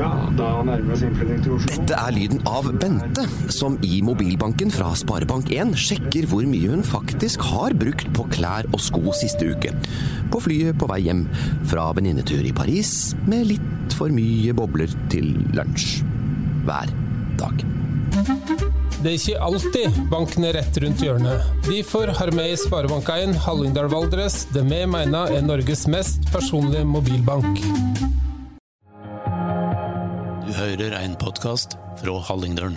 Ja, da nærmer vi oss innflytting til Oslo. Dette er lyden av Bente, som i mobilbanken fra Sparebank1 sjekker hvor mye hun faktisk har brukt på klær og sko siste uke. På flyet på vei hjem fra venninnetur i Paris med litt for mye bobler til lunsj. Hver dag. Det er ikke alltid banken er rett rundt hjørnet. Derfor har vi i Sparebank1 Hallingdal Valdres det vi mener er Norges mest personlige mobilbank. Hører en podkast fra Hallingdølen.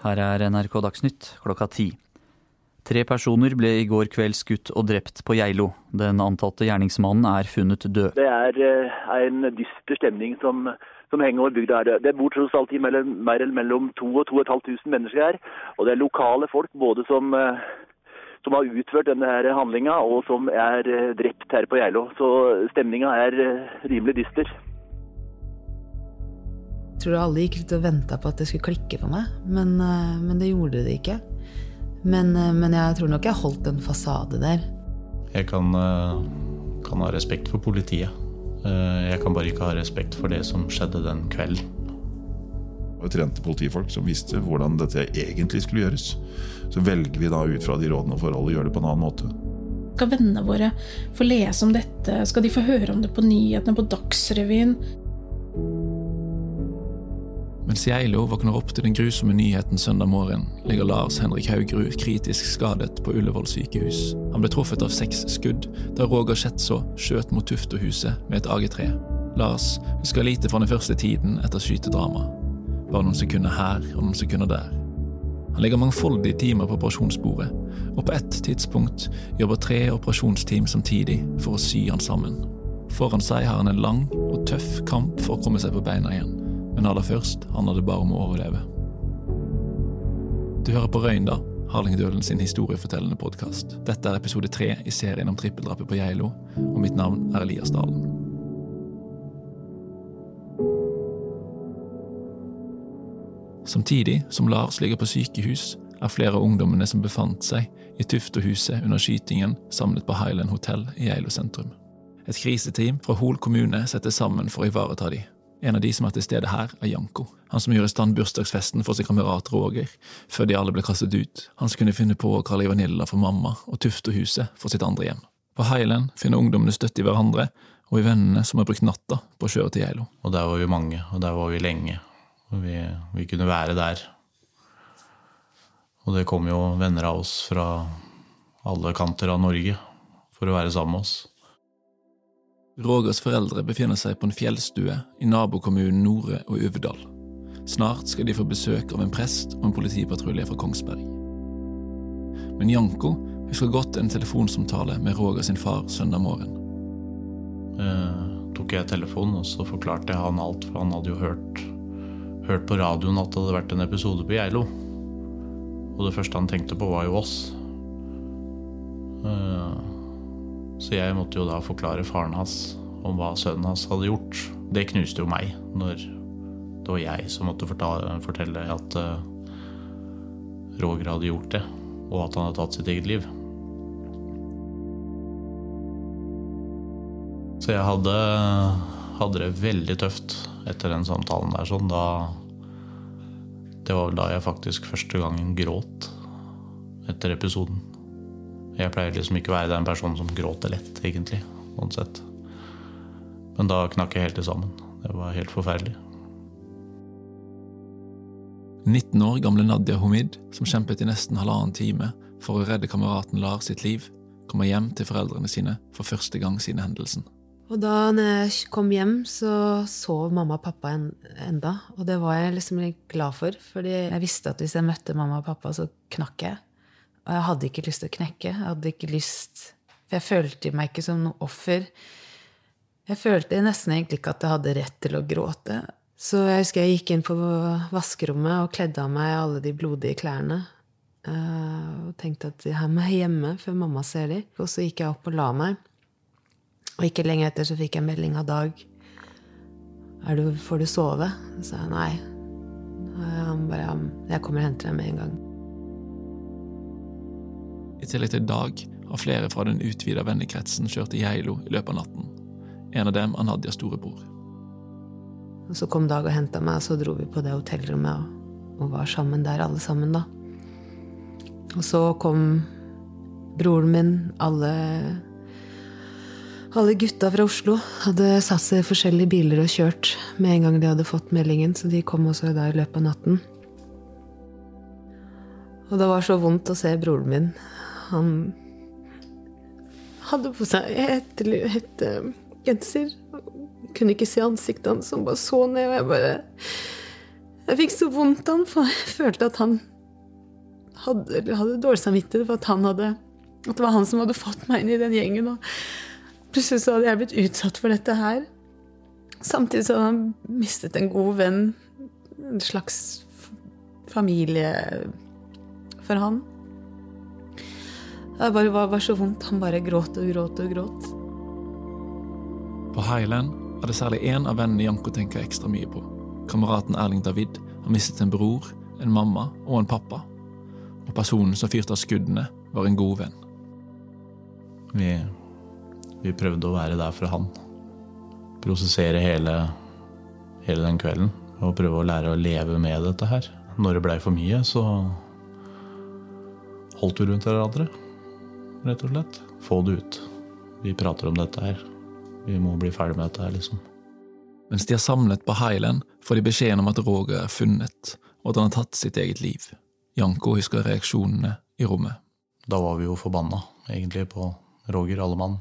Her er NRK Dagsnytt klokka ti. Tre personer ble i går kveld skutt og drept på Geilo. Den antatte gjerningsmannen er funnet død. Det er eh, en dyster stemning som, som henger over bygda her. Det bor tross alt i mellom, mellom 2000 og 2500 mennesker her. Og det er lokale folk både som, eh, som har utført denne her handlinga og som er eh, drept her på Geilo. Så stemninga er eh, rimelig dyster. Jeg tror alle gikk ut og venta på at det skulle klikke for meg, men, eh, men det gjorde det ikke. Men, men jeg tror nok jeg holdt en fasade der. Jeg kan, kan ha respekt for politiet. Eh, Jeg kan bare ikke ha respekt for det som skjedde den kvelden. Og trente politifolk som visste hvordan dette egentlig skulle gjøres. Så velger vi da ut fra de rådene og forholdene å gjøre det på en annen måte. Skal vennene våre få lese om dette? Skal de få høre om det på nyhetene, på Dagsrevyen? Mens Geilo våkner opp til den grusomme nyheten søndag morgen, ligger Lars Henrik Haugerud kritisk skadet på Ullevål sykehus. Han ble truffet av seks skudd da Roger Schetzo skjøt mot Tuftohuset med et AG3. Lars husker lite fra den første tiden etter skytedramaet. Bare noen sekunder her og noen sekunder der. Han ligger mangfoldige timer på operasjonsbordet, og på ett tidspunkt jobber tre operasjonsteam samtidig for å sy han sammen. Foran seg har han en lang og tøff kamp for å komme seg på beina igjen, men aller først handler det bare om å overleve. Du hører på Røynda, Harlingdølen sin historiefortellende podkast. Dette er episode tre i serien om trippeldrapet på Geilo, og mitt navn er Elias Dalen. Samtidig som Lars ligger på sykehus, er flere av ungdommene som befant seg i Tuftehuset under skytingen, samlet på Highland Hotel i Geilo sentrum. Et kriseteam fra Hol kommune settes sammen for å ivareta de. En av de som er til stede her, er Janko. Han som gjorde i stand bursdagsfesten for sin kamerat Roger, før de alle ble kastet ut. Han som kunne finne på å kalle Vanilla for mamma, og Tuftehuset for sitt andre hjem. På Highland finner ungdommene støtte i hverandre, og i vennene som har brukt natta på å kjøre til Geilo. Og der var vi mange, og der var vi lenge. Vi, vi kunne være der. Og det kom jo venner av oss fra alle kanter av Norge for å være sammen med oss. Rogers foreldre befinner seg på en fjellstue i nabokommunen Nore og Uvdal. Snart skal de få besøk av en prest og en politipatrulje fra Kongsberg. Men Janko husker godt en telefonsamtale med Roger sin far søndag morgen. Eh, tok jeg telefonen, og så forklarte jeg han alt, for han hadde jo hørt, hørt på radioen at det hadde vært en episode på Geilo. Og det første han tenkte på, var jo oss. Eh, så jeg måtte jo da forklare faren hans om hva sønnen hans hadde gjort. Det knuste jo meg når det var jeg som måtte fortelle at eh, Roger hadde gjort det, og at han hadde tatt sitt eget liv. Så jeg hadde, hadde det veldig tøft etter den samtalen der. Sånn, da, det var vel da jeg faktisk første gangen gråt etter episoden. Jeg pleier liksom ikke å være den personen som gråter lett, egentlig. Sånn sett. Men da knakk jeg helt i sammen. Det var helt forferdelig. 19 år gamle Nadia Homid, som kjempet i nesten halvannen time for å redde kameraten Lars sitt liv, kommer hjem til foreldrene sine for første gang siden hendelsen. Og da jeg kom hjem, så sov mamma og pappa en, enda. Og det var jeg liksom litt glad for, fordi jeg visste at hvis jeg møtte mamma og pappa, så knakk jeg. Og jeg hadde ikke lyst til å knekke. Jeg hadde ikke lyst For jeg følte meg ikke som noe offer. Jeg følte nesten egentlig ikke at jeg hadde rett til å gråte. Så jeg husker jeg gikk inn på vaskerommet og kledde av meg alle de blodige klærne. eh, Og tenkte at her må jeg hjemme før mamma ser de. Og så gikk jeg opp og la meg. Og ikke lenge etter så fikk jeg melding av Dag. Er du, får du sove? Så sa jeg nei. Han bare Jeg kommer og henter deg med en gang. I tillegg til Dag har flere fra den utvida vennekretsen kjørt til Geilo i løpet av natten. en av dem er Nadias storebror. Og så kom Dag og henta meg, og så dro vi på det hotellrommet og, og var sammen der, alle sammen, da. Og så kom broren min, alle alle gutta fra Oslo hadde satt seg i forskjellige biler og kjørt med en gang de hadde fått meldingen, så de kom også da i løpet av natten. Og det var så vondt å se broren min. Han hadde på seg et, et, genser. Kunne ikke se ansiktet hans, han bare så ned, og jeg bare Jeg fikk så vondt av han, for jeg følte at han hadde, hadde dårlig samvittighet for at han hadde At det var han som hadde fått meg inn i den gjengen. Og plutselig så hadde jeg blitt utsatt for dette her. Samtidig så hadde han mistet en god venn. En slags familie for han. Det bare var, bare så vondt. Han bare gråt og gråt og gråt. På Highland er det særlig én av vennene Janko tenker ekstra mye på. Kameraten Erling David har mistet en bror, en mamma og en pappa. Og personen som fyrte av skuddene, var en god venn. Vi, vi prøvde å være der for han. Prosessere hele, hele den kvelden. Og prøve å lære å leve med dette her. Når det blei for mye, så holdt vi rundt hverandre, rett og slett. Få det ut. Vi prater om dette her. Vi må bli ferdig med dette her, liksom. Mens de er samlet på Highland, får de beskjeden om at Roger er funnet, og at han har tatt sitt eget liv. Janko husker reaksjonene i rommet. Da var vi jo forbanna, egentlig, på Roger Allemann.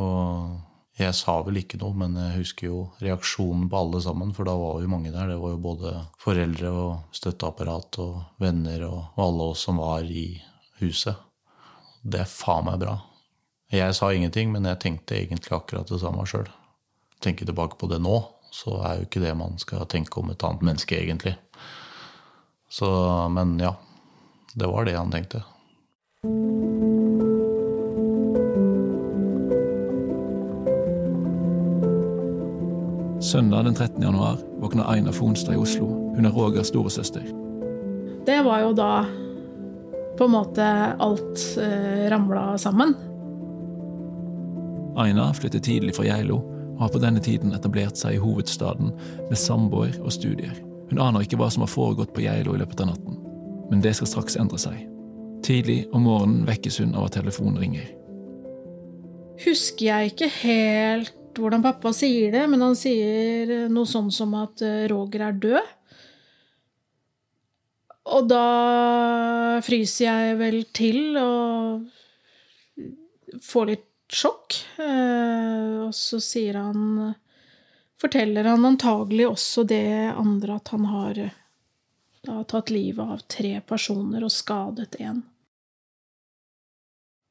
Og jeg sa vel ikke noe, men jeg husker jo reaksjonen på alle sammen, for da var jo mange der. Det var jo både foreldre og støtteapparat og venner og, og alle oss som var i huset. Det er faen meg bra. Jeg sa ingenting, men jeg tenkte egentlig akkurat det samme sjøl. Tenker tilbake på det nå, så er jo ikke det man skal tenke om et annet menneske, egentlig. Så, men ja. Det var det han tenkte. Søndag den 13. januar våkner Aina Fonstad i Oslo. Hun er Rogers storesøster. Det var jo da på en måte alt eh, ramla sammen. Aina flyttet tidlig fra Geilo og har på denne tiden etablert seg i hovedstaden med samboer og studier. Hun aner ikke hva som har foregått på Geilo i løpet av natten, men det skal straks endre seg. Tidlig om morgenen vekkes hun av at telefonen ringer. Husker jeg ikke helt hvordan pappa sier det, men han sier noe sånn som at eh, Roger er død. Og da fryser jeg vel til og får litt sjokk. Eh, og så sier han Forteller han antagelig også det andre at han har da, tatt livet av tre personer og skadet én.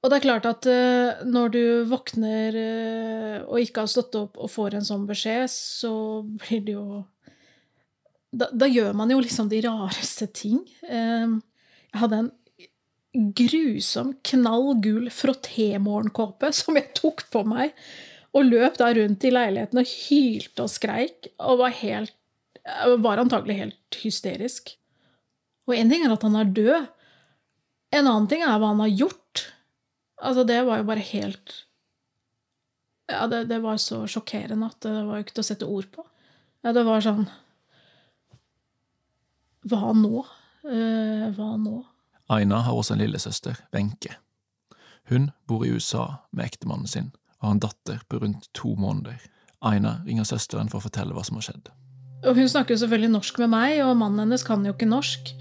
Og det er klart at uh, når du våkner uh, og ikke har stått opp og får en sånn beskjed, så blir det jo da, da, gjør man jo liksom de rareste ting. Uh, jeg hadde en grusom, knall gul frottémorgenkåpe som jeg tok på meg, og løp da rundt i leiligheten og hylte og skreik, og var helt Var antagelig helt hysterisk. Og én ting er at han er død. En annen ting er hva han har gjort. Altså, det var jo bare helt Ja, det, det var så sjokkerende at det var jo ikke til å sette ord på. Ja, det var sånn Hva nå? Uh, hva nå? Aina har også en lillesøster, Wenche. Hun bor i USA med ektemannen sin og har en datter på rundt to måneder. Aina ringer søsteren for å fortelle hva som har skjedd. Og hun snakker jo selvfølgelig norsk med meg, og mannen hennes kan jo ikke norsk.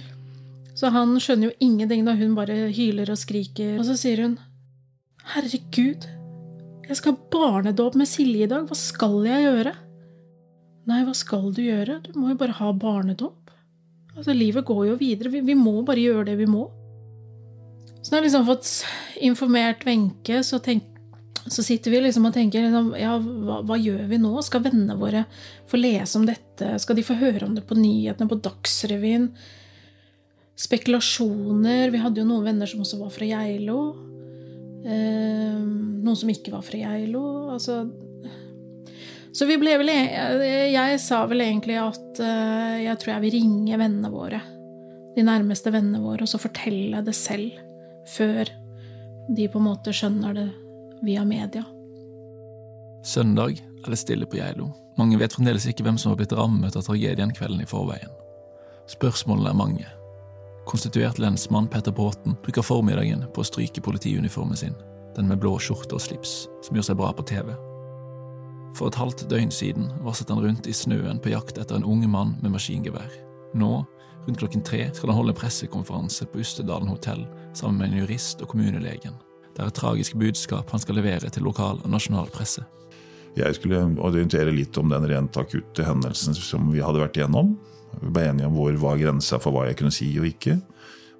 Så han skjønner jo ingenting når hun bare hyler og skriker. Og så sier hun Herregud, jeg skal ha barnedåp med Silje i dag. Hva skal jeg gjøre? Nei, hva skal du gjøre? Du må jo bare ha barnedåp. Altså, livet går jo videre. Vi, vi må bare gjøre det vi må. Så når jeg liksom fått informert Wenche, så, så, sitter vi liksom og tenker liksom, ja, hva, hva, gjør vi nå? Skal vennene våre få lese om dette? Skal de få høre om det på nyhetene, på Dagsrevyen? Spekulasjoner. Vi hadde jo noen venner som også var fra Geilo. Eh, noen som ikke var fra Geilo. Altså Så vi ble vel Jeg, jeg sa vel egentlig at uh, jeg tror jeg vil ringe vennene våre. De nærmeste vennene våre, og så fortelle det selv. Før de på en måte skjønner det via media. Søndag er det stille på Geilo. Mange vet fremdeles ikke hvem som har blitt rammet av tragedien kvelden i forveien. Spørsmålene er mange. Konstituert lensmann Petter Bråten bruker formiddagen på å stryke politiuniformen sin, den med blå skjorte og slips, som gjør seg bra på TV. For et halvt døgn siden vasset han rundt i snøen på jakt etter en ung mann med maskingevær. Nå, rundt klokken tre, skal han holde en pressekonferanse på Ustedalen hotell sammen med en jurist og kommunelegen. Det er et tragisk budskap han skal levere til lokal og nasjonal presse. Jeg skulle orientere litt om den rent akutte hendelsen som vi hadde vært igjennom. Vi ble enige om hvor var grensa for hva jeg kunne si og ikke.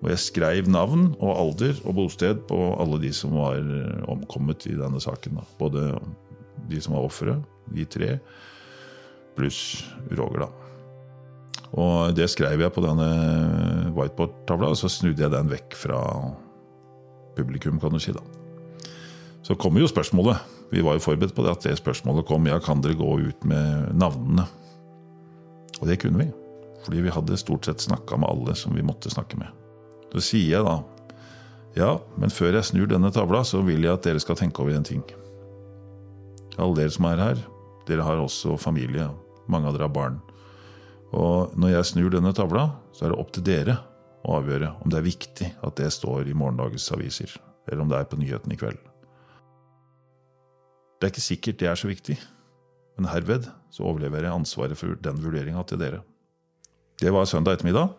Og jeg skrev navn og alder og bosted på alle de som var omkommet i denne saken. Da. Både de som var ofre, de tre, pluss Roger, da. Og det skrev jeg på denne whiteboard-tavla, og så snudde jeg den vekk fra publikum, kan du si. da. Så kommer jo spørsmålet. Vi var jo forberedt på det at det spørsmålet kom. Ja, kan dere gå ut med navnene? Og det kunne vi. Fordi vi hadde stort sett snakka med alle som vi måtte snakke med. Så sier jeg da ja, men før jeg snur denne tavla, så vil jeg at dere skal tenke over en ting. Alle dere som er her, dere har også familie. Mange av dere har barn. Og når jeg snur denne tavla, så er det opp til dere å avgjøre om det er viktig at det står i morgendagens aviser, eller om det er på nyhetene i kveld. Det er ikke sikkert det er så viktig, men herved så overleverer jeg ansvaret for den vurderinga til dere. Det var søndag ettermiddag.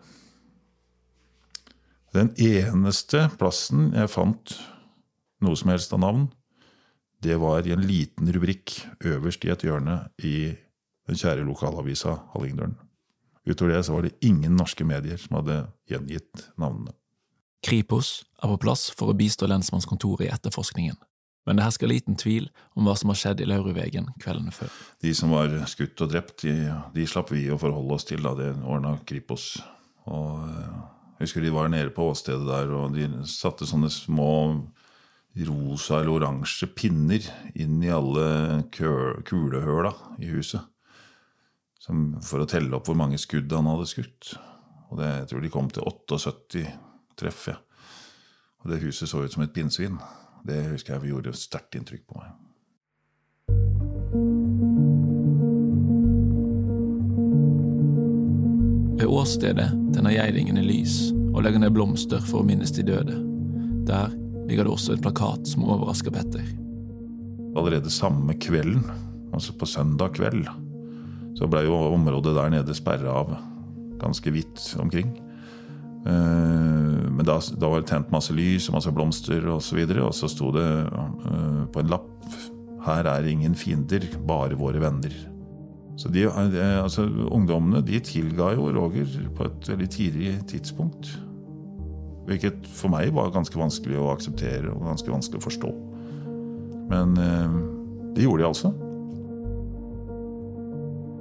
Den eneste plassen jeg fant noe som helst av navn, det var i en liten rubrikk øverst i et hjørne i den kjære lokalavisa Hallingdølen. Utover det så var det ingen norske medier som hadde gjengitt navnene. Kripos er på plass for å bistå lensmannskontoret i etterforskningen. Men det hersker liten tvil om hva som har skjedd i Lauruvegen kveldene før. De som var skutt og drept, de, de slapp vi å forholde oss til. da Det ordna Kripos. Og jeg husker de var nede på åstedet der, og de satte sånne små rosa eller oransje pinner inn i alle kulehøla i huset. Som, for å telle opp hvor mange skudd han hadde skutt. Og det, jeg tror de kom til 78 treff. Ja. Og det huset så ut som et pinnsvin. Det husker jeg gjorde sterkt inntrykk på meg. Ved åstedet tenner geidingene lys og legger ned blomster for å minnes de døde. Der ligger det også en plakat som overrasker Petter. Allerede samme kvelden, altså på søndag kveld, så blei jo området der nede sperra av ganske vidt omkring. Eh, men da, da, var det tent masse lys og masse blomster osv., og, så videre, og så sto det uh, på en lapp her er ingen fiender, bare våre venner. Så de, eh, altså, Ungdommene de tilga jo Roger på et veldig tidlig tidspunkt. Hvilket for meg var ganske vanskelig å akseptere og ganske vanskelig å forstå. Men det gjorde de altså.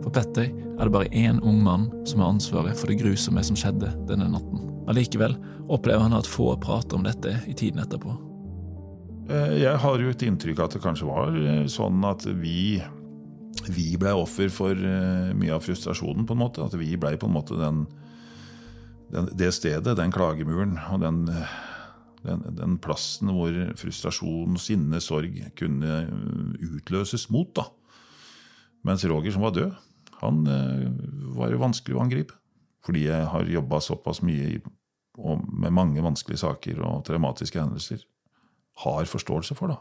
For Petter er det bare én ung mann som har ansvaret for det grusomme som skjedde denne natten. Allikevel opplever han at få prater om dette i tiden etterpå. Eh, jeg har jo et inntrykk av at det kanskje var eh, sånn at vi, vi ble offer for eh, mye av frustrasjonen, på en måte. At vi ble på en måte den, den, det stedet, den klagemuren og den, den, den, plassen hvor frustrasjon, sinne, sorg kunne utløses mot. da. Mens Roger, som var død, han var jo vanskelig å angripe. Fordi jeg har jobba såpass mye med mange vanskelige saker og traumatiske hendelser, har forståelse for. da.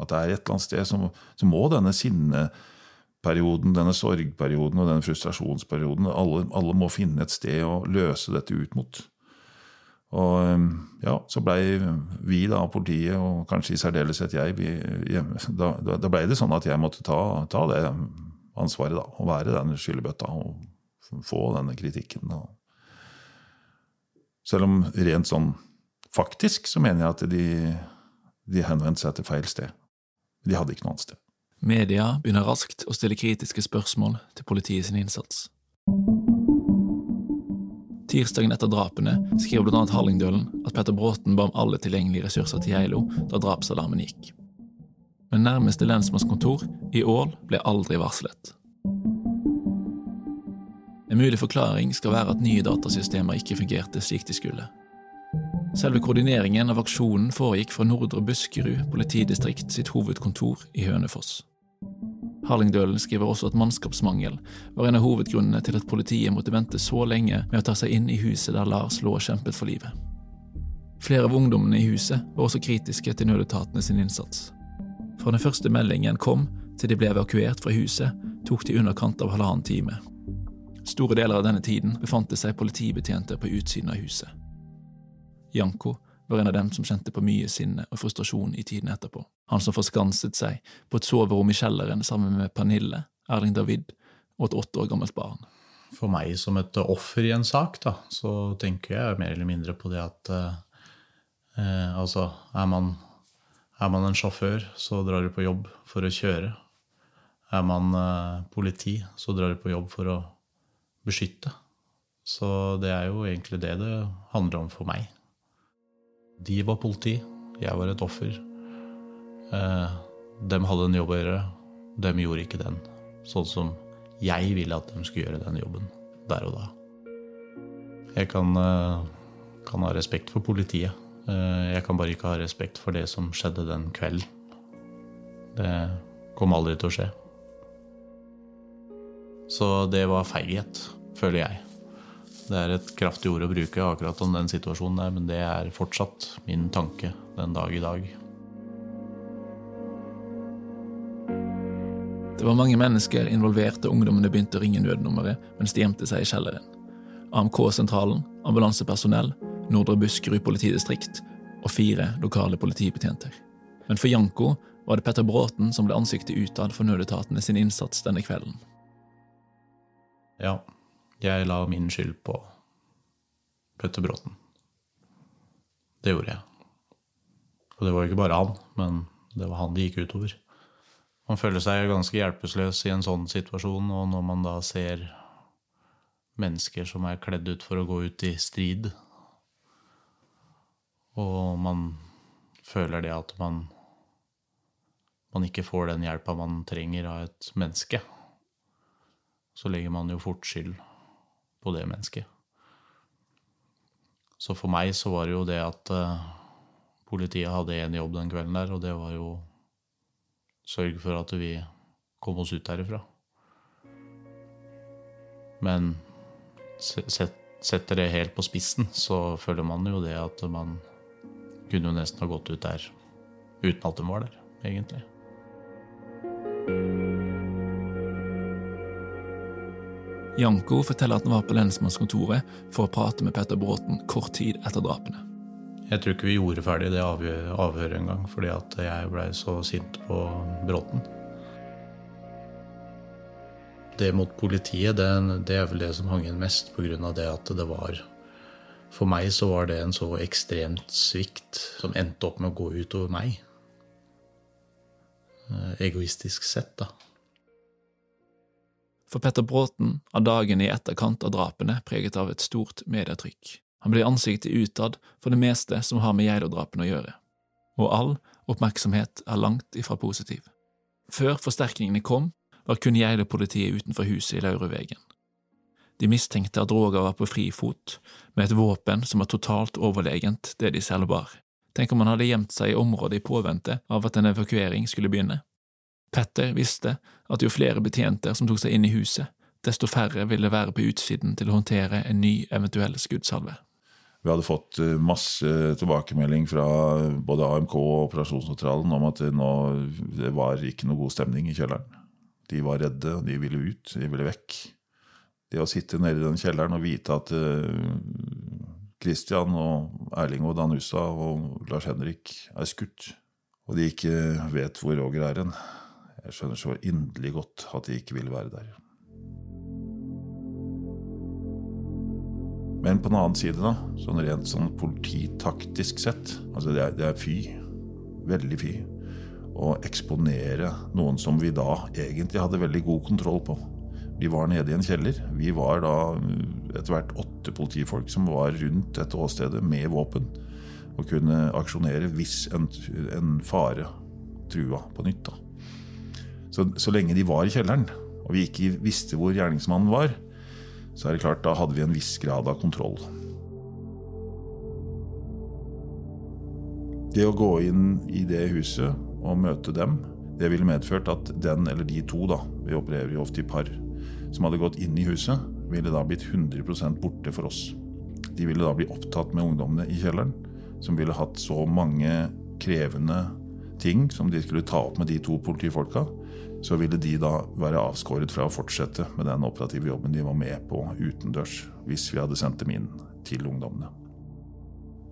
At det er et eller annet sted som, så må denne sinneperioden, denne sorgperioden og denne frustrasjonsperioden alle, alle, må finne et sted å løse dette ut mot. Og um, ja, så blei vi da, politiet, og kanskje i særdeleshet jeg, vi, da, da blei det sånn at jeg måtte ta, ta det ansvaret, da. Å være den skyllebøtta og få denne kritikken. Selv om rent sånn faktisk så mener jeg at de, de henvendte seg til feil sted. De hadde ikke noe annet sted. Media begynner raskt å stille kritiske spørsmål til politiet sin innsats. Tirsdagen etter drapene skriver annet Hallingdølen at Petter Bråten ba om alle tilgjengelige ressurser til Geilo da drapsalarmen gikk. Men nærmeste lensmannskontor, i Ål, ble aldri varslet. En mulig forklaring skal være at nye datasystemer ikke fungerte slik de skulle. Selve koordineringen av aksjonen foregikk fra Nordre Buskerud politidistrikt sitt hovedkontor i Hønefoss. Harlingdølen skriver også at mannskapsmangel var en av hovedgrunnene til at politiet måtte vente så lenge med å ta seg inn i huset der Lars lå og kjempet for livet. Flere av ungdommene i huset var også kritiske til nødetatene sin innsats. Fra den første meldingen kom til de ble evakuert fra huset, tok det i underkant av halvannen time. Store deler av denne tiden befant det seg politibetjenter på utsiden av huset. Janko var en av dem som kjente på mye sinne og frustrasjon i tiden etterpå. Han som forskanset seg på et soverom i kjelleren sammen med Pernille, Erling David og et åtte år gammelt barn. For meg som et offer i en sak, da, så tenker jeg mer eller mindre på det at eh, altså, er man, er man en sjåfør, så drar du på jobb for å kjøre. Er man eh, politi, så drar du på jobb for å beskytte. Så det er jo egentlig det det handler om for meg. De var politi, jeg var et offer. Eh, dem hadde en jobb å gjøre, dem gjorde ikke den. Sånn som jeg ville at de skulle gjøre den jobben der og da. Jeg kan, eh, kan ha respekt for politiet. Eh, jeg kan bare ikke ha respekt for det som skjedde den kvelden. Det kom aldri til å skje. Så det var feighet, føler jeg. Det er et kraftig ord å bruke akkurat om den situasjonen der, men det er fortsatt min tanke den dag i dag. Det var mange mennesker involvert da ungdommene begynte å ringe nødnummeret mens de gjemte seg i kjelleren. AMK-sentralen, ambulansepersonell, Nordre Buskerud politidistrikt og fire lokale politibetjenter. Men for Janko var det Petter Bråten som ble ansiktet utad for nødetatene sin innsats denne kvelden. Ja, jeg la min skyld på Petter Bråten. Det gjorde jeg. Og det var jo ikke bare han, men det var han det gikk utover. Man føler seg ganske hjelpeløs i en sånn situasjon, og når man da ser mennesker som er kledd ut for å gå ut i strid, og man føler det at man, man ikke får den hjelpa man trenger av et menneske, så legger man jo fort skyld på det mennesket. Så for meg så var det jo det at uh, politiet hadde én jobb den kvelden der, og det var jo sørge for at vi kom oss ut derifra. Men setter det helt på spissen, så føler man jo det at man kunne jo nesten ha gått ut der uten at de var der, egentlig. Janko forteller at han var på lensmannskontoret for å prate med Petter Bråten kort tid etter drapene. Jeg tror ikke vi gjorde ferdig det avhøret engang, fordi at jeg blei så sint på Bråten. Det mot politiet, det, det, er vel det som hang igjen mest, pga. det at det var For meg så var det en så ekstremt svikt som endte opp med å gå utover meg. Eh, egoistisk sett, da. For Petter Bråten er dagen i etterkant av drapene preget av et stort medietrykk. Han blir ansiktet utad for det meste som har med Geilo-drapene å gjøre, og all oppmerksomhet er langt ifra positiv. Før forsterkningene kom, var kun Geilo-politiet utenfor huset i Lauruvegen. De mistenkte at Roger var på frifot, med et våpen som var totalt overlegent det de selv bar. Tenk om han hadde gjemt seg i området i påvente av at en evakuering skulle begynne. Petter visste at jo flere betjenter som tok seg inn i huset, desto færre ville være på utsiden til å håndtere en ny eventuell skuddsalve. Vi hadde fått eh, masse tilbakemelding fra både AMK og operasjonssentralen om at det, nå, det var ikke noe god stemning i kjelleren. De var redde, de ville ut, de ville vekk. Det å sitte nede i den kjelleren og vite at Kristian eh, og Erling og Danusa og Lars Henrik er skutt, og de ikke vet hvor Roger er hen jeg skjønner så inderlig godt at de ikke vil være der. Men på den annen side, da, sånn rent sånn polititaktisk sett altså det er, det er fy. Veldig fy. Å eksponere noen som vi da egentlig hadde veldig god kontroll på. Vi var nede i en kjeller. Vi var da etter hvert åtte politifolk som var rundt dette åstedet med våpen. Og kunne aksjonere hvis en, en fare trua på nytt. Så, så lenge de var i kjelleren, og vi ikke visste hvor gjerningsmannen var, så er det klart, da hadde vi en viss grad av kontroll. Det å gå inn i det huset og møte dem, Det ville medført at den eller de to, da, vi opererer jo ofte i par, som hadde gått inn i huset, ville da blitt 100% borte for oss. De ville da bli opptatt med ungdommene i kjelleren, som ville hatt så mange krevende ting som de skulle ta opp med de to politifolka. Så ville de da være avskåret fra å fortsette med den operative jobben de var med på utendørs, hvis vi hadde sendt dem inn til ungdommene.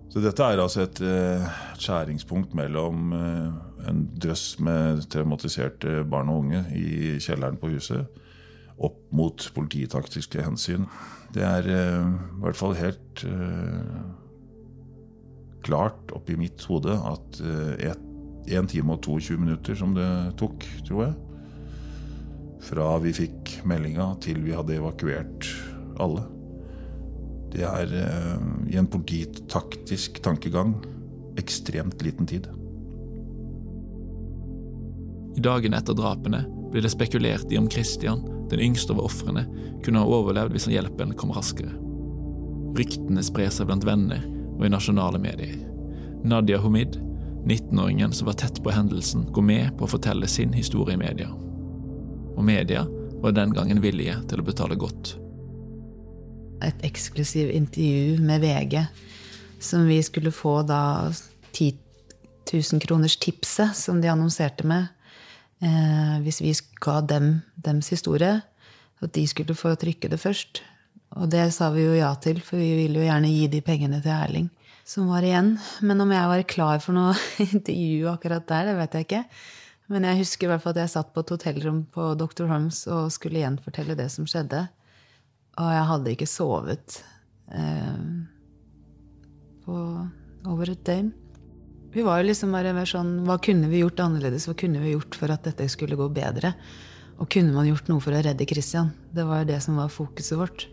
Så dette er altså et eh, skjæringspunkt mellom eh, en drøss med traumatiserte barn og unge i kjelleren på huset, opp mot polititaktiske hensyn. Det er eh, i hvert fall helt eh, klart oppi mitt hode at eh, 1 time og 22 minutter som det tok, tror jeg, fra vi fikk meldinga til vi hadde evakuert alle det er eh, i en polititaktisk tankegang ekstremt liten tid. I dagene etter drapene ble det spekulert i om Christian, den yngste av ofrene, kunne ha overlevd hvis hjelpen kom raskere. Ryktene sprer seg blant venner og i nasjonale medier. Nadia Homid, 19-åringen som var tett på hendelsen, går med på å fortelle sin historie i media. Og media var den gangen villige til å betale godt et eksklusivt intervju med VG som vi skulle få da 10 000 kroners tipset som de annonserte med. Eh, hvis vi ga dem deres historie, at de skulle få trykke det først. Og det sa vi jo ja til, for vi ville jo gjerne gi de pengene til Erling som var igjen. Men om jeg var klar for noe intervju akkurat der, det vet jeg ikke. Men jeg husker i hvert fall at jeg satt på et hotellrom på Dr. Holmes og skulle gjenfortelle det som skjedde. Og jeg hadde ikke sovet eh, på over et døgn. Vi var jo liksom bare mer sånn Hva kunne vi gjort annerledes? Hva kunne vi gjort for at dette skulle gå bedre? Og kunne man gjort noe for å redde Christian? Det var det som var fokuset vårt.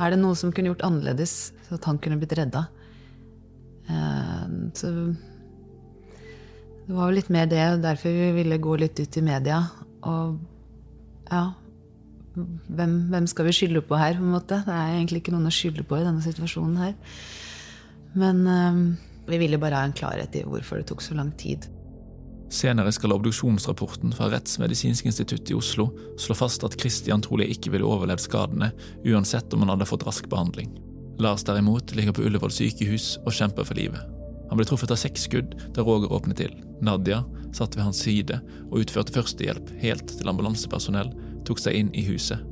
Er det noe som kunne gjort annerledes, så at han kunne blitt redda? Eh, så det var jo litt mer det, derfor vi ville gå litt ut i media. Og ja, hvem, hvem, skal vi skylde på her? på en måte? Det er egentlig ikke noen å skylde på i denne situasjonen her. Men um, vi ville bare ha en klarhet i hvorfor det tok så lang tid. Senere skal obduksjonsrapporten fra Rettsmedisinsk institutt i Oslo slå fast at Christian trolig ikke ville overlevd skadene, uansett om han hadde fått rask behandling. Lars derimot ligger på Ullevål sykehus og kjemper for livet. Han ble truffet av seks skudd da Roger åpnet til. Nadia satt ved hans side og utførte førstehjelp helt til ambulansepersonell tok seg inn i huset.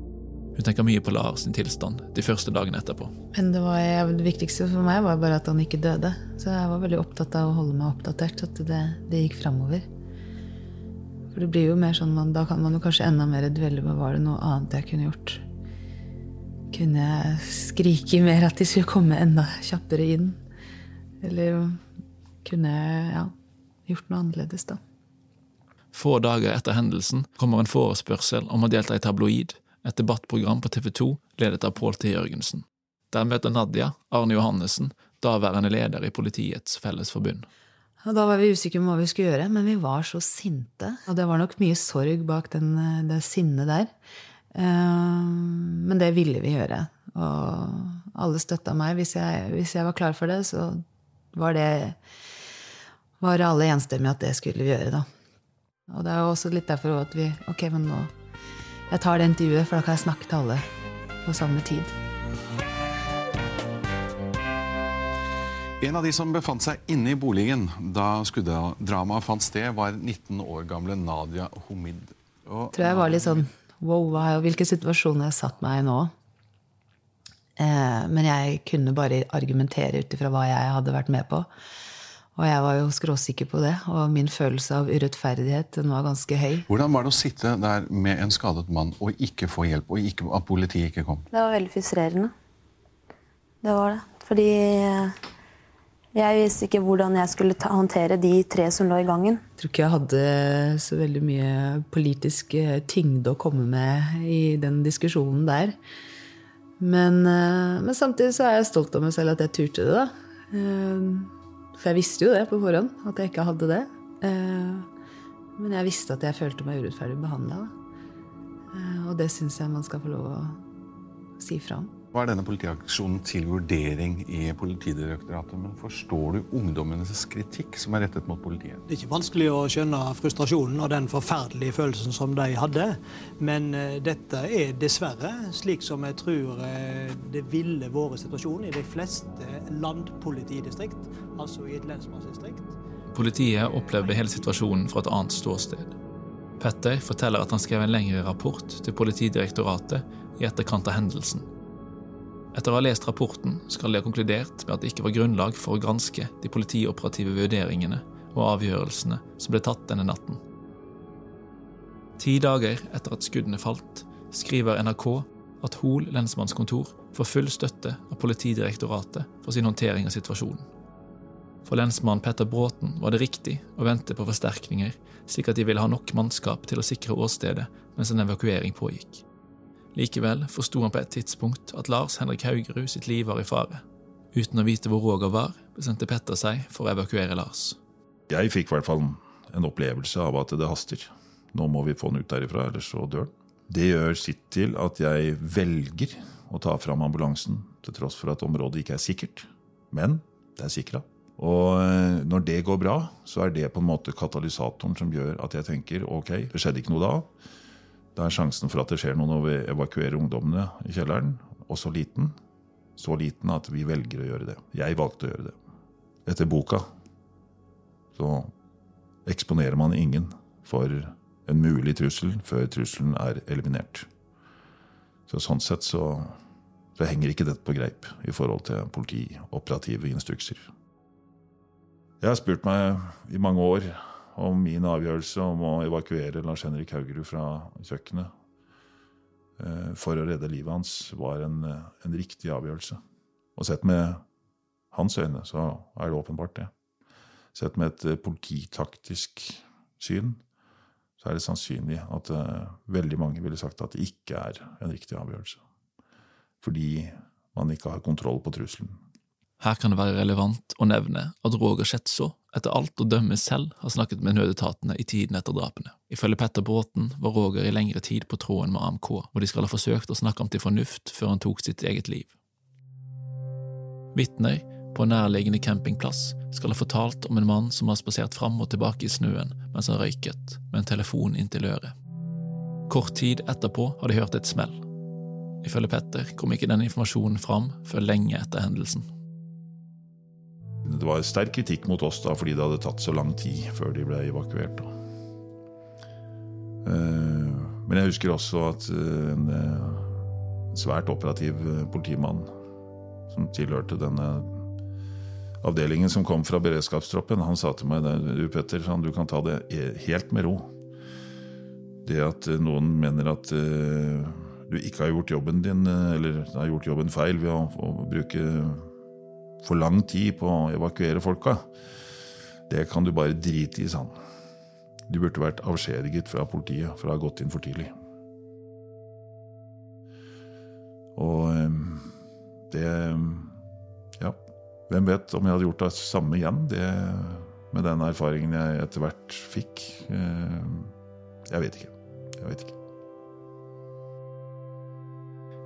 Hun tenker mye på Lars sin tilstand de første dagene etterpå. Men det, var, det, viktigste for meg var bare at han ikke døde. Så jeg var veldig opptatt av å holde meg oppdatert, at det, det gikk framover. For det blir jo mer sånn, Da kan man jo kanskje enda mer dvelle på var det noe annet jeg kunne gjort. Kunne jeg skrike mer at de skulle komme enda kjappere inn? Eller kunne jeg ja, gjort noe annerledes, da? Få dager etter hendelsen kommer en forespørsel om å delta i Tabloid, et debattprogram på TV 2 ledet av Pål T. Jørgensen. Der møter Nadia Arne Johannessen, daværende leder i Politiets Fellesforbund. Og da var vi usikre på hva vi skulle gjøre, men vi var så sinte. Og det var nok mye sorg bak den, det sinnet der. Eh, men det ville vi gjøre. Og alle støtta meg. Hvis jeg, hvis jeg, var klar for det, så var det var alle enstemmige at det skulle vi gjøre, da. Og det er jo også litt derfor at vi Ok, men nå Jeg tar det intervjuet, for da kan jeg snakke til alle på samme tid. En av de som befant seg inne i boligen da skuddramaet fant sted, var 19 år gamle Nadia Homid. Og tror jeg var litt sånn Wow, hvilken situasjon jeg satt meg i nå. Eh, men jeg kunne bare argumentere ut ifra hva jeg hadde vært med på. Og jeg var jo skråsikker på det. Og min følelse av urettferdighet den var ganske høy. Hvordan var det å sitte der med en skadet mann og ikke få hjelp, og ikke, at politiet ikke kom? Det var veldig frustrerende. Det var det. Fordi eh, jeg visste ikke hvordan jeg skulle ta, håndtere de tre som lå i gangen. Jeg tror ikke jeg hadde så veldig mye politisk eh, tyngde å komme med i den diskusjonen der. Men, eh, men samtidig så er jeg stolt av meg selv at jeg turte det, da. For jeg visste jo det på forhånd, at jeg ikke hadde det. Eh, men jeg visste at jeg følte meg urettferdig behandla. Eh, og det syns jeg man skal få lov å si fra om. Hva er denne politiaksjonen til vurdering i Politidirektoratet? Men forstår du ungdommenes kritikk som er rettet mot politiet? Det er ikke vanskelig å skjønne frustrasjonen og den forferdelige følelsen som de hadde. Men uh, dette er dessverre slik som jeg tror uh, det ville vært situasjonen i de fleste landpolitidistrikt, altså i et lensmannsdistrikt. Politiet opplevde hele situasjonen fra et annet ståsted. Petter forteller at han skrev en lengre rapport til Politidirektoratet i etterkant av hendelsen. Etter å ha lest rapporten skal de ha konkludert med at det ikke var grunnlag for å granske de politioperative vurderingene og avgjørelsene som ble tatt denne natten. Ti dager etter at skuddene falt, skriver NRK at Hol lensmannskontor får full støtte av Politidirektoratet for sin håndtering av situasjonen. For lensmann Petter Bråten var det riktig å vente på forsterkninger, slik at de ville ha nok mannskap til å sikre åstedet mens en evakuering pågikk. Likevel forsto han på et tidspunkt at Lars Henrik Haugerud sitt liv var i fare. Uten å vite hvor Roger var, bestemte Petter seg for å evakuere Lars. Jeg fikk i hvert fall en opplevelse av at det haster. Nå må vi få han ut derifra, ellers så dør han. Det gjør sitt til at jeg velger å ta fram ambulansen, til tross for at området ikke er sikkert. Men det er sikra. Og eh, når det går bra, så er det på en måte katalysatoren som gjør at jeg tenker ok, det skjedde ikke noe da. Da er sjansen for at det skjer noe når vi evakuerer ungdommene i kjelleren, også liten. Så liten at vi velger å gjøre det. Jeg valgte å gjøre det. Etter boka så eksponerer man ingen for en mulig trussel før trusselen er eliminert. Så Sånn sett så, så henger ikke dette på greip i forhold til politioperative instrukser. Jeg har spurt meg i mange år om min avgjørelse om å evakuere Lars Henrik Haugerud fra kjøkkenet eh, for å redde livet hans, var en, en riktig avgjørelse. Og sett med hans øyne så er det åpenbart det. Sett med et eh, polititaktisk syn så er det sannsynlig at veldig mange ville sagt at det ikke er en riktig avgjørelse. Fordi man ikke har kontroll på trusselen. Her kan det være relevant å nevne at Roger Schetså etter alt å dømme selv har snakket med nødetatene i tiden etter drapene. Ifølge Petter Bråten var Roger i lengre tid på tråden med AMK, hvor de skal ha forsøkt å snakke ham til fornuft før han tok sitt eget liv. Vitner på en nærliggende campingplass skal ha fortalt om en mann som har spasert fram og tilbake i snøen mens han røyket, med en telefon inntil øret. Kort tid etterpå har de hørt et smell. Ifølge Petter kom ikke den informasjonen fram før lenge etter hendelsen. Det var sterk kritikk mot oss da fordi det hadde tatt så lang tid før de ble evakuert. Da. Eh, men jeg husker også at eh, en svært operativ eh, politimann som tilhørte denne avdelingen som kom fra beredskapstroppen, han sa til meg du Petter, du kan ta det helt med ro. Det at noen mener at du ikke har gjort jobben din, eller har gjort jobben feil ved å, å bruke for lang tid på å evakuere folka. Det kan du bare drite i, sa han. Du burde vært avskjediget fra politiet for å ha gått inn for tidlig. Og ehm, det Ja, hvem vet om jeg hadde gjort det samme igjen, det, med den erfaringen jeg etter hvert fikk. Ehm, jeg vet ikke. Jeg vet ikke.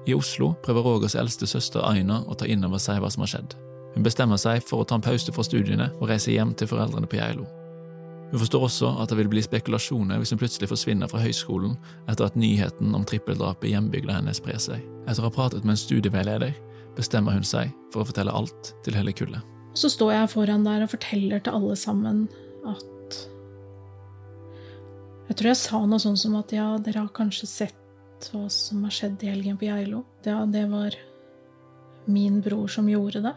I Oslo prøver Rogers eldste søster Aina å ta inn over seg hva som har skjedd. Hun bestemmer seg for å ta en pause fra studiene og reise hjem til foreldrene på Geilo. Hun forstår også at det vil bli spekulasjoner hvis hun plutselig forsvinner fra høyskolen etter at nyheten om trippeldrapet i hjembygda hennes sprer seg. Etter å ha pratet med en studieveileder bestemmer hun seg for å fortelle alt til hele kullet. Så står jeg foran der og forteller til alle sammen at Jeg tror jeg sa noe sånn som at ja, dere har kanskje sett hva som har skjedd i helgen på Geilo. Ja, det var min bror som gjorde det.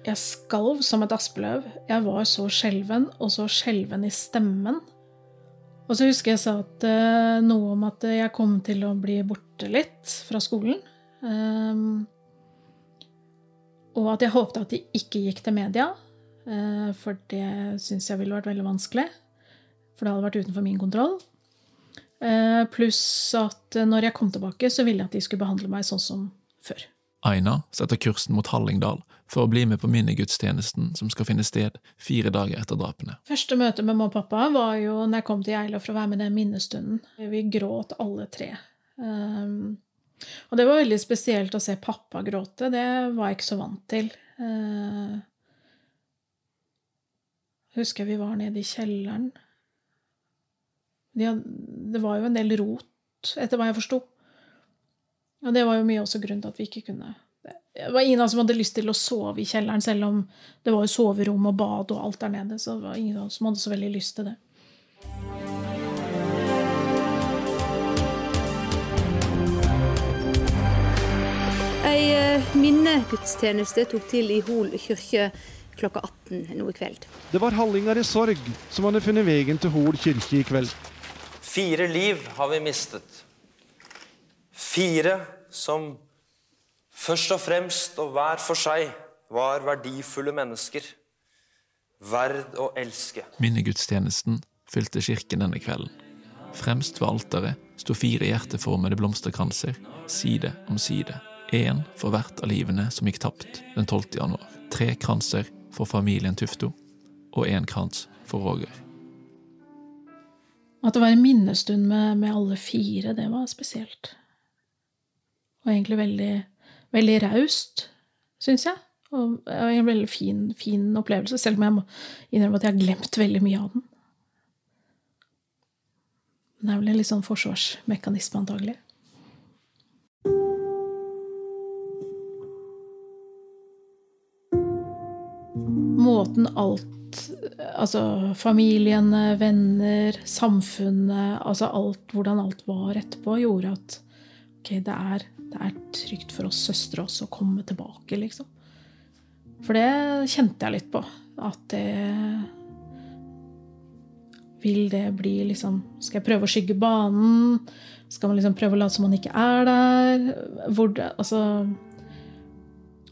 Jeg skalv som et aspeløv. Jeg var så skjelven, og så skjelven i stemmen. Og så husker jeg sa at, uh, noe om at jeg kom til å bli borte litt fra skolen. Um, og at jeg håpte at de ikke gikk til media, uh, for det syns jeg ville vært veldig vanskelig. For det hadde vært utenfor min kontroll. Uh, pluss at når jeg kom tilbake, så ville jeg at de skulle behandle meg sånn som før. Aina setter kursen mot Hallingdal for å bli med på minnegudstjenesten som skal finne sted fire dager etter drapene. Første møte med mamma og pappa var jo når jeg kom til Geilo for å være med den minnestunden. Vi gråt alle tre. Um, Og det var veldig spesielt å se pappa gråte. Det var jeg ikke så vant til. Jeg husker vi var nede i kjelleren. Det var jo en del rot, etter hva jeg forsto. Og det var jo mye også grunnen til at vi ikke kunne Det var ingen av oss som hadde lyst til å sove i kjelleren, selv om det var jo soverom og bad og alt der nede. Så det var ingen av oss som hadde så veldig lyst til det. Ei eh, minnegudstjeneste tok til i Hol kirke klokka 18 nå i kveld. Det var hallinger i sorg som hadde funnet veien til Hol kirke i kveld. Fire liv har vi mistet. Fire som først og fremst og hver for seg var verdifulle mennesker. Verd å elske. Minnegudstjenesten fylte kirken denne kvelden. Fremst ved alteret sto fire hjerteformede blomsterkranser, side om side. Én for hvert av livene som gikk tapt den 12. januar. Tre kranser for familien Tufto, og én krans for Roger. At det var en minnestund med, med alle fire, det var spesielt. Og egentlig veldig, veldig raust, syns jeg. Og en veldig fin, fin opplevelse, selv om jeg må innrømme at jeg har glemt veldig mye av den. Men Det er vel en litt sånn forsvarsmekanisme, antagelig. Måten alt Altså familiene, venner, samfunnet Altså alt, hvordan alt var etterpå, gjorde at ok, det er, det er trygt for oss søstre også å komme tilbake, liksom. For det kjente jeg litt på. At det Vil det bli liksom Skal jeg prøve å skygge banen? Skal man liksom prøve å late som man ikke er der? Hvor det, altså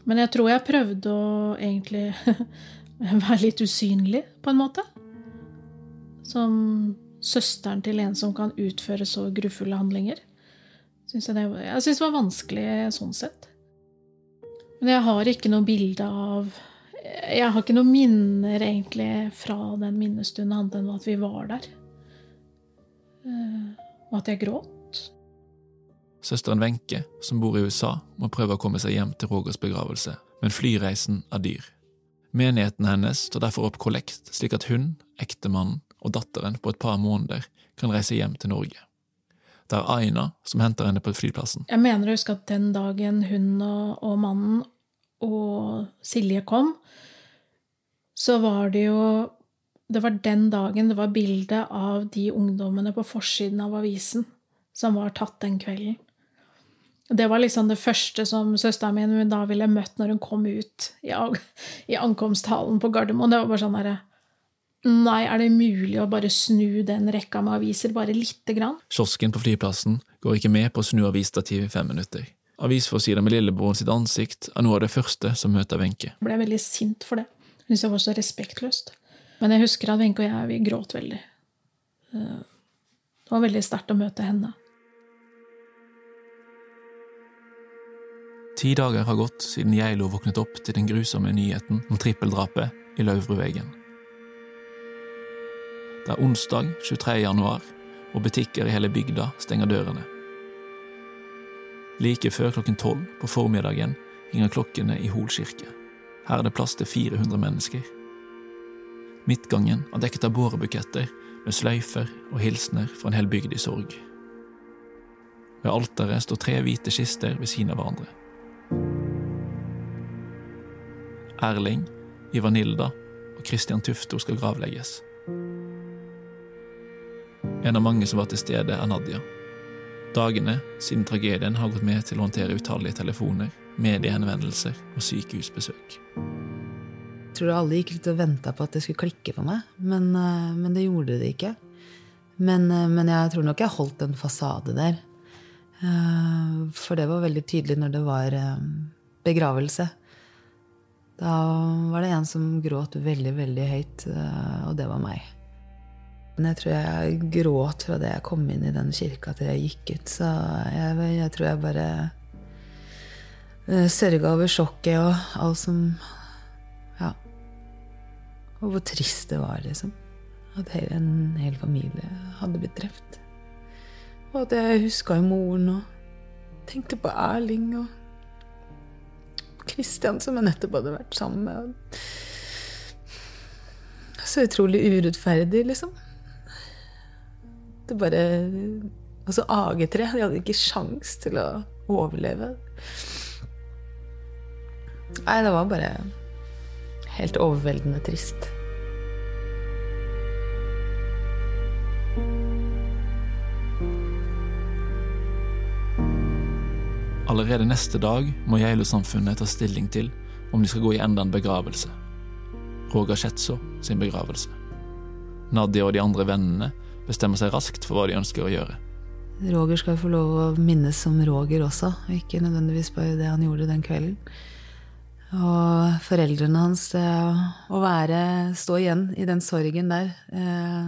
Men jeg tror jeg prøvde å egentlig være litt usynlig, på en måte. Som søsteren til en som kan utføre så grufulle handlinger. Synes jeg, det, jeg syns det var vanskelig sånn sett. Men jeg har ikke noe bilde av Jeg har ikke noen minner egentlig fra den minnestunden annet enn at vi var der. Eh, og at jeg gråt. Søsteren Wenche, som bor i USA, må prøve å komme seg hjem til Rogers begravelse, men flyreisen er dyr. Menigheten hennes tar derfor opp kollekt, slik at hun, ektemannen og datteren på et par måneder kan reise hjem til Norge. Det er Aina som henter henne på flyplassen. Jeg mener å huske at den dagen hun og, og mannen og Silje kom, så var det jo Det var den dagen det var bilde av de ungdommene på forsiden av avisen som var tatt den kvelden. Det var liksom det første som søsteren min da ville møtt når hun kom ut i, i ankomsthallen på Gardermoen. Det var bare sånn derre Nei, er det mulig å bare snu den rekka med aviser bare lite grann? Kiosken på flyplassen går ikke med på å snu avisstativ i fem minutter. Avisforsida med lillebroren sitt ansikt er noe av det første som møter Wenche. Jeg ble veldig sint for det. Jeg syntes det var så respektløst. Men jeg husker at Wenche og jeg vi gråt veldig. Eh, det var veldig sterkt å møte henne. Ti dager har gått siden Geilo våknet opp til den grusomme nyheten om trippeldrapet i Lauvrudvegen. Det er onsdag 23. januar, og butikker i hele bygda stenger dørene. Like før klokken tolv på formiddagen ringer klokkene i Hol kirke. Her er det plass til 400 mennesker. Midtgangen er dekket av bårebuketter med sløyfer og hilsener fra en hel bygd i sorg. Ved alteret står tre hvite kister ved siden av hverandre. Erling, Ivanilda og Christian Tufto skal gravlegges. En av mange som var til stede, er Nadia. Dagene siden tragedien har gått med til å håndtere utallige telefoner, mediehenvendelser og sykehusbesøk. Jeg tror alle gikk litt og venta på at det skulle klikke for meg, men, eh, men det gjorde det ikke. Men, eh, men, jeg tror nok jeg holdt en fasade der. Eh, for det var veldig tydelig når det var begravelse. Da var det en som gråt veldig, veldig høyt, og det var meg. Men jeg tror jeg gråt fra det jeg kom inn i den kirka til jeg gikk ut. Så jeg, jeg tror jeg bare sørga over sjokket og alt som Ja. Og hvor trist det var, liksom. At en hel familie hadde blitt drept. Og at jeg huska jo moren og tenkte på Erling og Kristian, som jeg nettopp hadde vært sammen med. Så utrolig urettferdig, liksom. Det bare Og så AG3. De hadde ikke sjans til å overleve. Nei, det var bare helt overveldende trist. Allerede neste dag må Geilo-samfunnet ta stilling til om de skal gå i enda en begravelse. Roger Schetzo sin begravelse. Nadia og de andre vennene bestemmer seg raskt for hva de ønsker å gjøre. Roger skal få lov å minnes som Roger også, og ikke nødvendigvis bare det han gjorde den kvelden. Og foreldrene hans Å være Stå igjen i den sorgen der. Eh,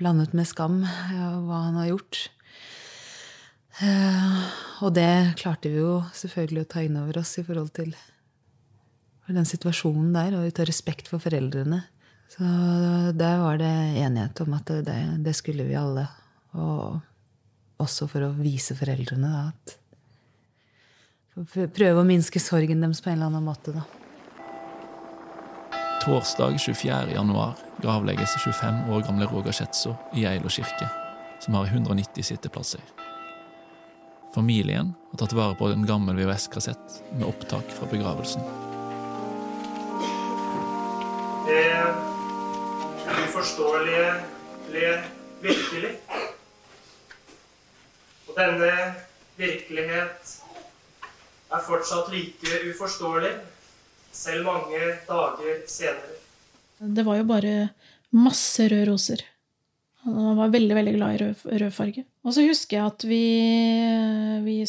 blandet med skam og hva han har gjort. Eh, og det klarte vi jo selvfølgelig å ta inn over oss i forhold til den situasjonen der, og ut av respekt for foreldrene. Så der var det enighet om at det, det skulle vi alle. Og også for å vise foreldrene da, at Prøve å minske sorgen deres på en eller annen måte, da. Torsdag 24. januar gravlegges 25 år gamle Roger Schetzo i Eilo kirke, som har 190 sitteplasser. Familien har tatt vare på en gammel VHS-kassett med opptak fra begravelsen. Det uforståelige ble virkelig. Og denne virkelighet er fortsatt like uforståelig, selv mange dager senere. Det var jo bare masse røde roser. Han var veldig veldig glad i rød, rød farge. Og så husker jeg at vi, vi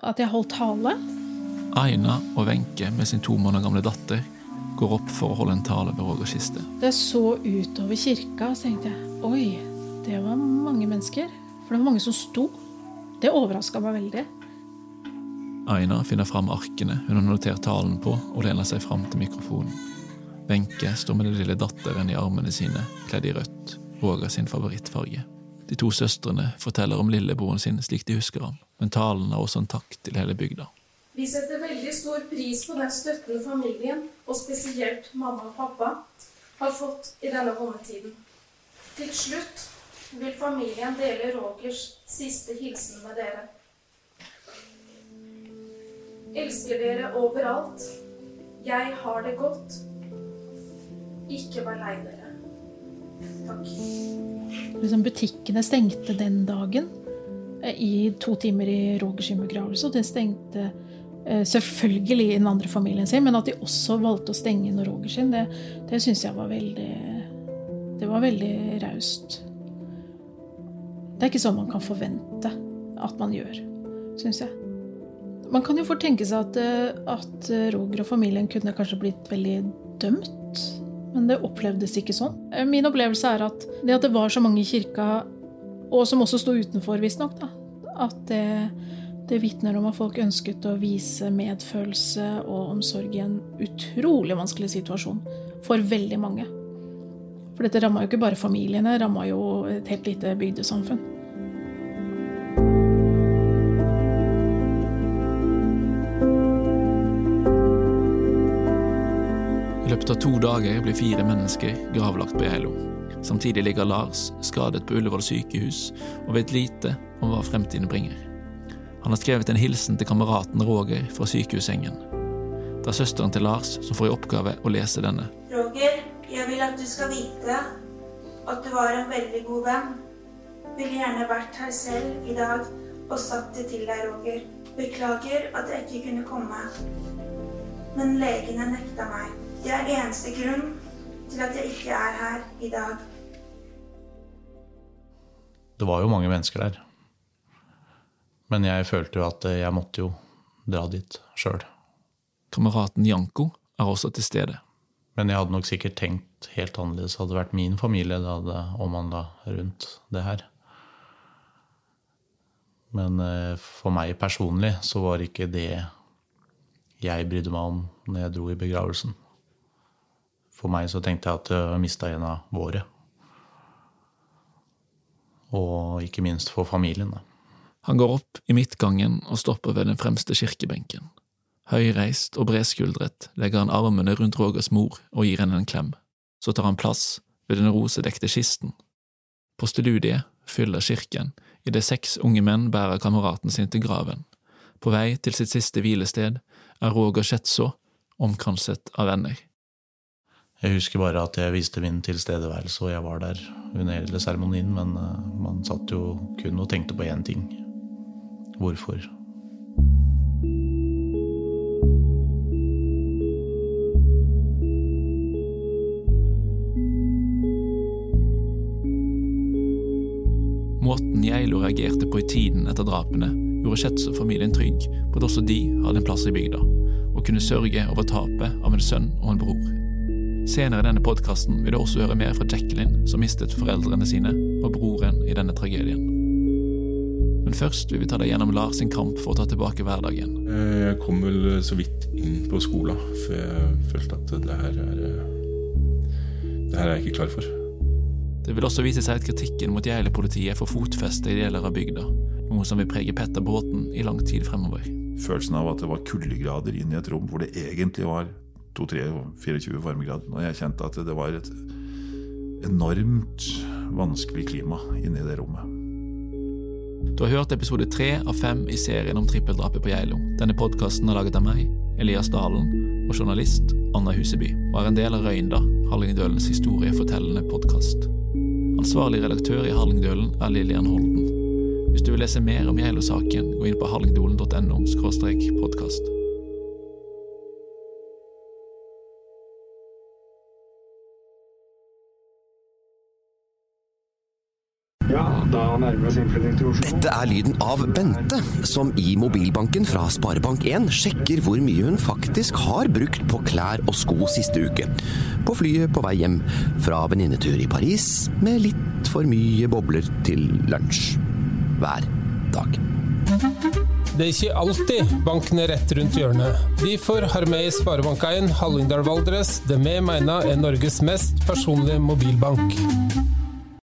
At jeg holdt tale. Aina og Wenche med sin to måneder gamle datter går opp for å holde en tale ved Roger kiste. Det så utover kirka, så tenkte jeg oi, det var mange mennesker. For det var mange som sto. Det overraska meg veldig. Aina finner fram arkene hun har notert talen på, og lener seg fram til mikrofonen. Wenche står med den lille datteren i armene sine, kledd i rødt, Roger sin favorittfarge. De to søstrene forteller om lillebroren sin slik de husker ham, men talen er også en takk til hele bygda. Vi setter veldig stor pris på den støtten familien, og spesielt mamma og pappa, har fått i denne vondetiden. Til slutt vil familien dele Rogers siste hilsen med dere. Elsker dere overalt. Jeg har det godt. Ikke vær lei dere. Takk. Liksom butikkene stengte den dagen eh, i to timer i Rogers begravelse. Og det stengte selvfølgelig i den andre familien sin, men at de også valgte å stenge inn Roger sin, det, det syns jeg var veldig Det var veldig raust. Det er ikke sånn man kan forvente at man gjør, syns jeg. Man kan jo fort tenke seg at, eh, at Roger og familien kunne kanskje blitt veldig dømt. Men det opplevdes ikke sånn. Eh, min opplevelse er at det at det var så mange i kirka, og som også sto utenfor, visstnok, at det, det vitner om at folk ønsket å vise medfølelse og omsorg i en utrolig vanskelig situasjon for veldig mange. For dette ramma jo ikke bare familiene, ramma jo et helt lite bygdesamfunn. I løpet av to dager blir fire mennesker gravlagt på Geilo. Samtidig ligger Lars skadet på Ullevål sykehus og vet lite om hva fremtiden bringer. Han har skrevet en hilsen til kameraten Roger fra sykehussengen. Det er søsteren til Lars som får i oppgave å lese denne. Roger, jeg vil at du skal vite at du var en veldig god venn. Ville gjerne vært her selv i dag og sagt det til deg, Roger. Beklager at jeg ikke kunne komme. Men legene nekta meg. Det er eneste grunn til at jeg ikke er her i dag. Det var jo mange mennesker der. Men jeg følte jo at jeg måtte jo dra dit sjøl. Kameraten Janko er også til stede. Men jeg hadde nok sikkert tenkt helt annerledes hadde det vært min familie det hadde omhandla rundt det her. Men eh, for meg personlig så var ikke det jeg brydde meg om når jeg dro i begravelsen. For meg så tenkte jeg at jeg mista en av våre. Og ikke minst for familien. Da. Han går opp i midtgangen og stopper ved den fremste kirkebenken. Høyreist og bredskuldret legger han armene rundt Rogers mor og gir henne en klem. Så tar han plass ved den rosedekte kisten. Posteludiet fyller kirken idet seks unge menn bærer kameraten sin til graven. På vei til sitt siste hvilested er Roger Schetzo omkranset av venner. Jeg husker bare at jeg viste min tilstedeværelse, og jeg var der under hele seremonien, men eh, man satt jo kun og tenkte på én ting. Hvorfor? Måten Geilo reagerte på i tiden etter drapene, gjorde Schetzer-familien trygg på at også de hadde en plass i bygda, og kunne sørge over tapet av en sønn og en bror. Senere i denne podkasten vil du også høre mer fra Jacqueline, som mistet foreldrene sine, og broren i denne tragedien. Men først vil vi ta deg gjennom Lars sin kamp for å ta tilbake hverdagen. Jeg kom vel så vidt inn på skolen, for jeg følte at det her er Det her er jeg ikke klar for. Det vil også vise seg at kritikken mot Geilo-politiet får fotfeste i deler av bygda, noe som vil prege Petter Bråten i lang tid fremover. Følelsen av at det var kuldegrader inn i et rom hvor det egentlig var 2-3-24 varmegrader. Og jeg kjente at det var et enormt vanskelig klima inni det rommet. Du har hørt episode tre av fem i serien om trippeldrapet på Geilo. Denne podkasten er laget av meg, Elias Dalen, og journalist Anna Huseby, og er en del av Røynda, Hallingdølens historiefortellende podkast. Ansvarlig redaktør i Hallingdølen er Lillian Holden. Hvis du vil lese mer om Geilo-saken, gå inn på hallingdolen.no podkast. Dette er lyden av Bente, som i mobilbanken fra Sparebank1 sjekker hvor mye hun faktisk har brukt på klær og sko siste uke. På flyet på vei hjem fra venninnetur i Paris med litt for mye bobler til lunsj. Hver dag. Det er ikke alltid banken er rett rundt hjørnet. Derfor har vi i Sparebank1 Hallingdal Valdres det vi mener er Norges mest personlige mobilbank.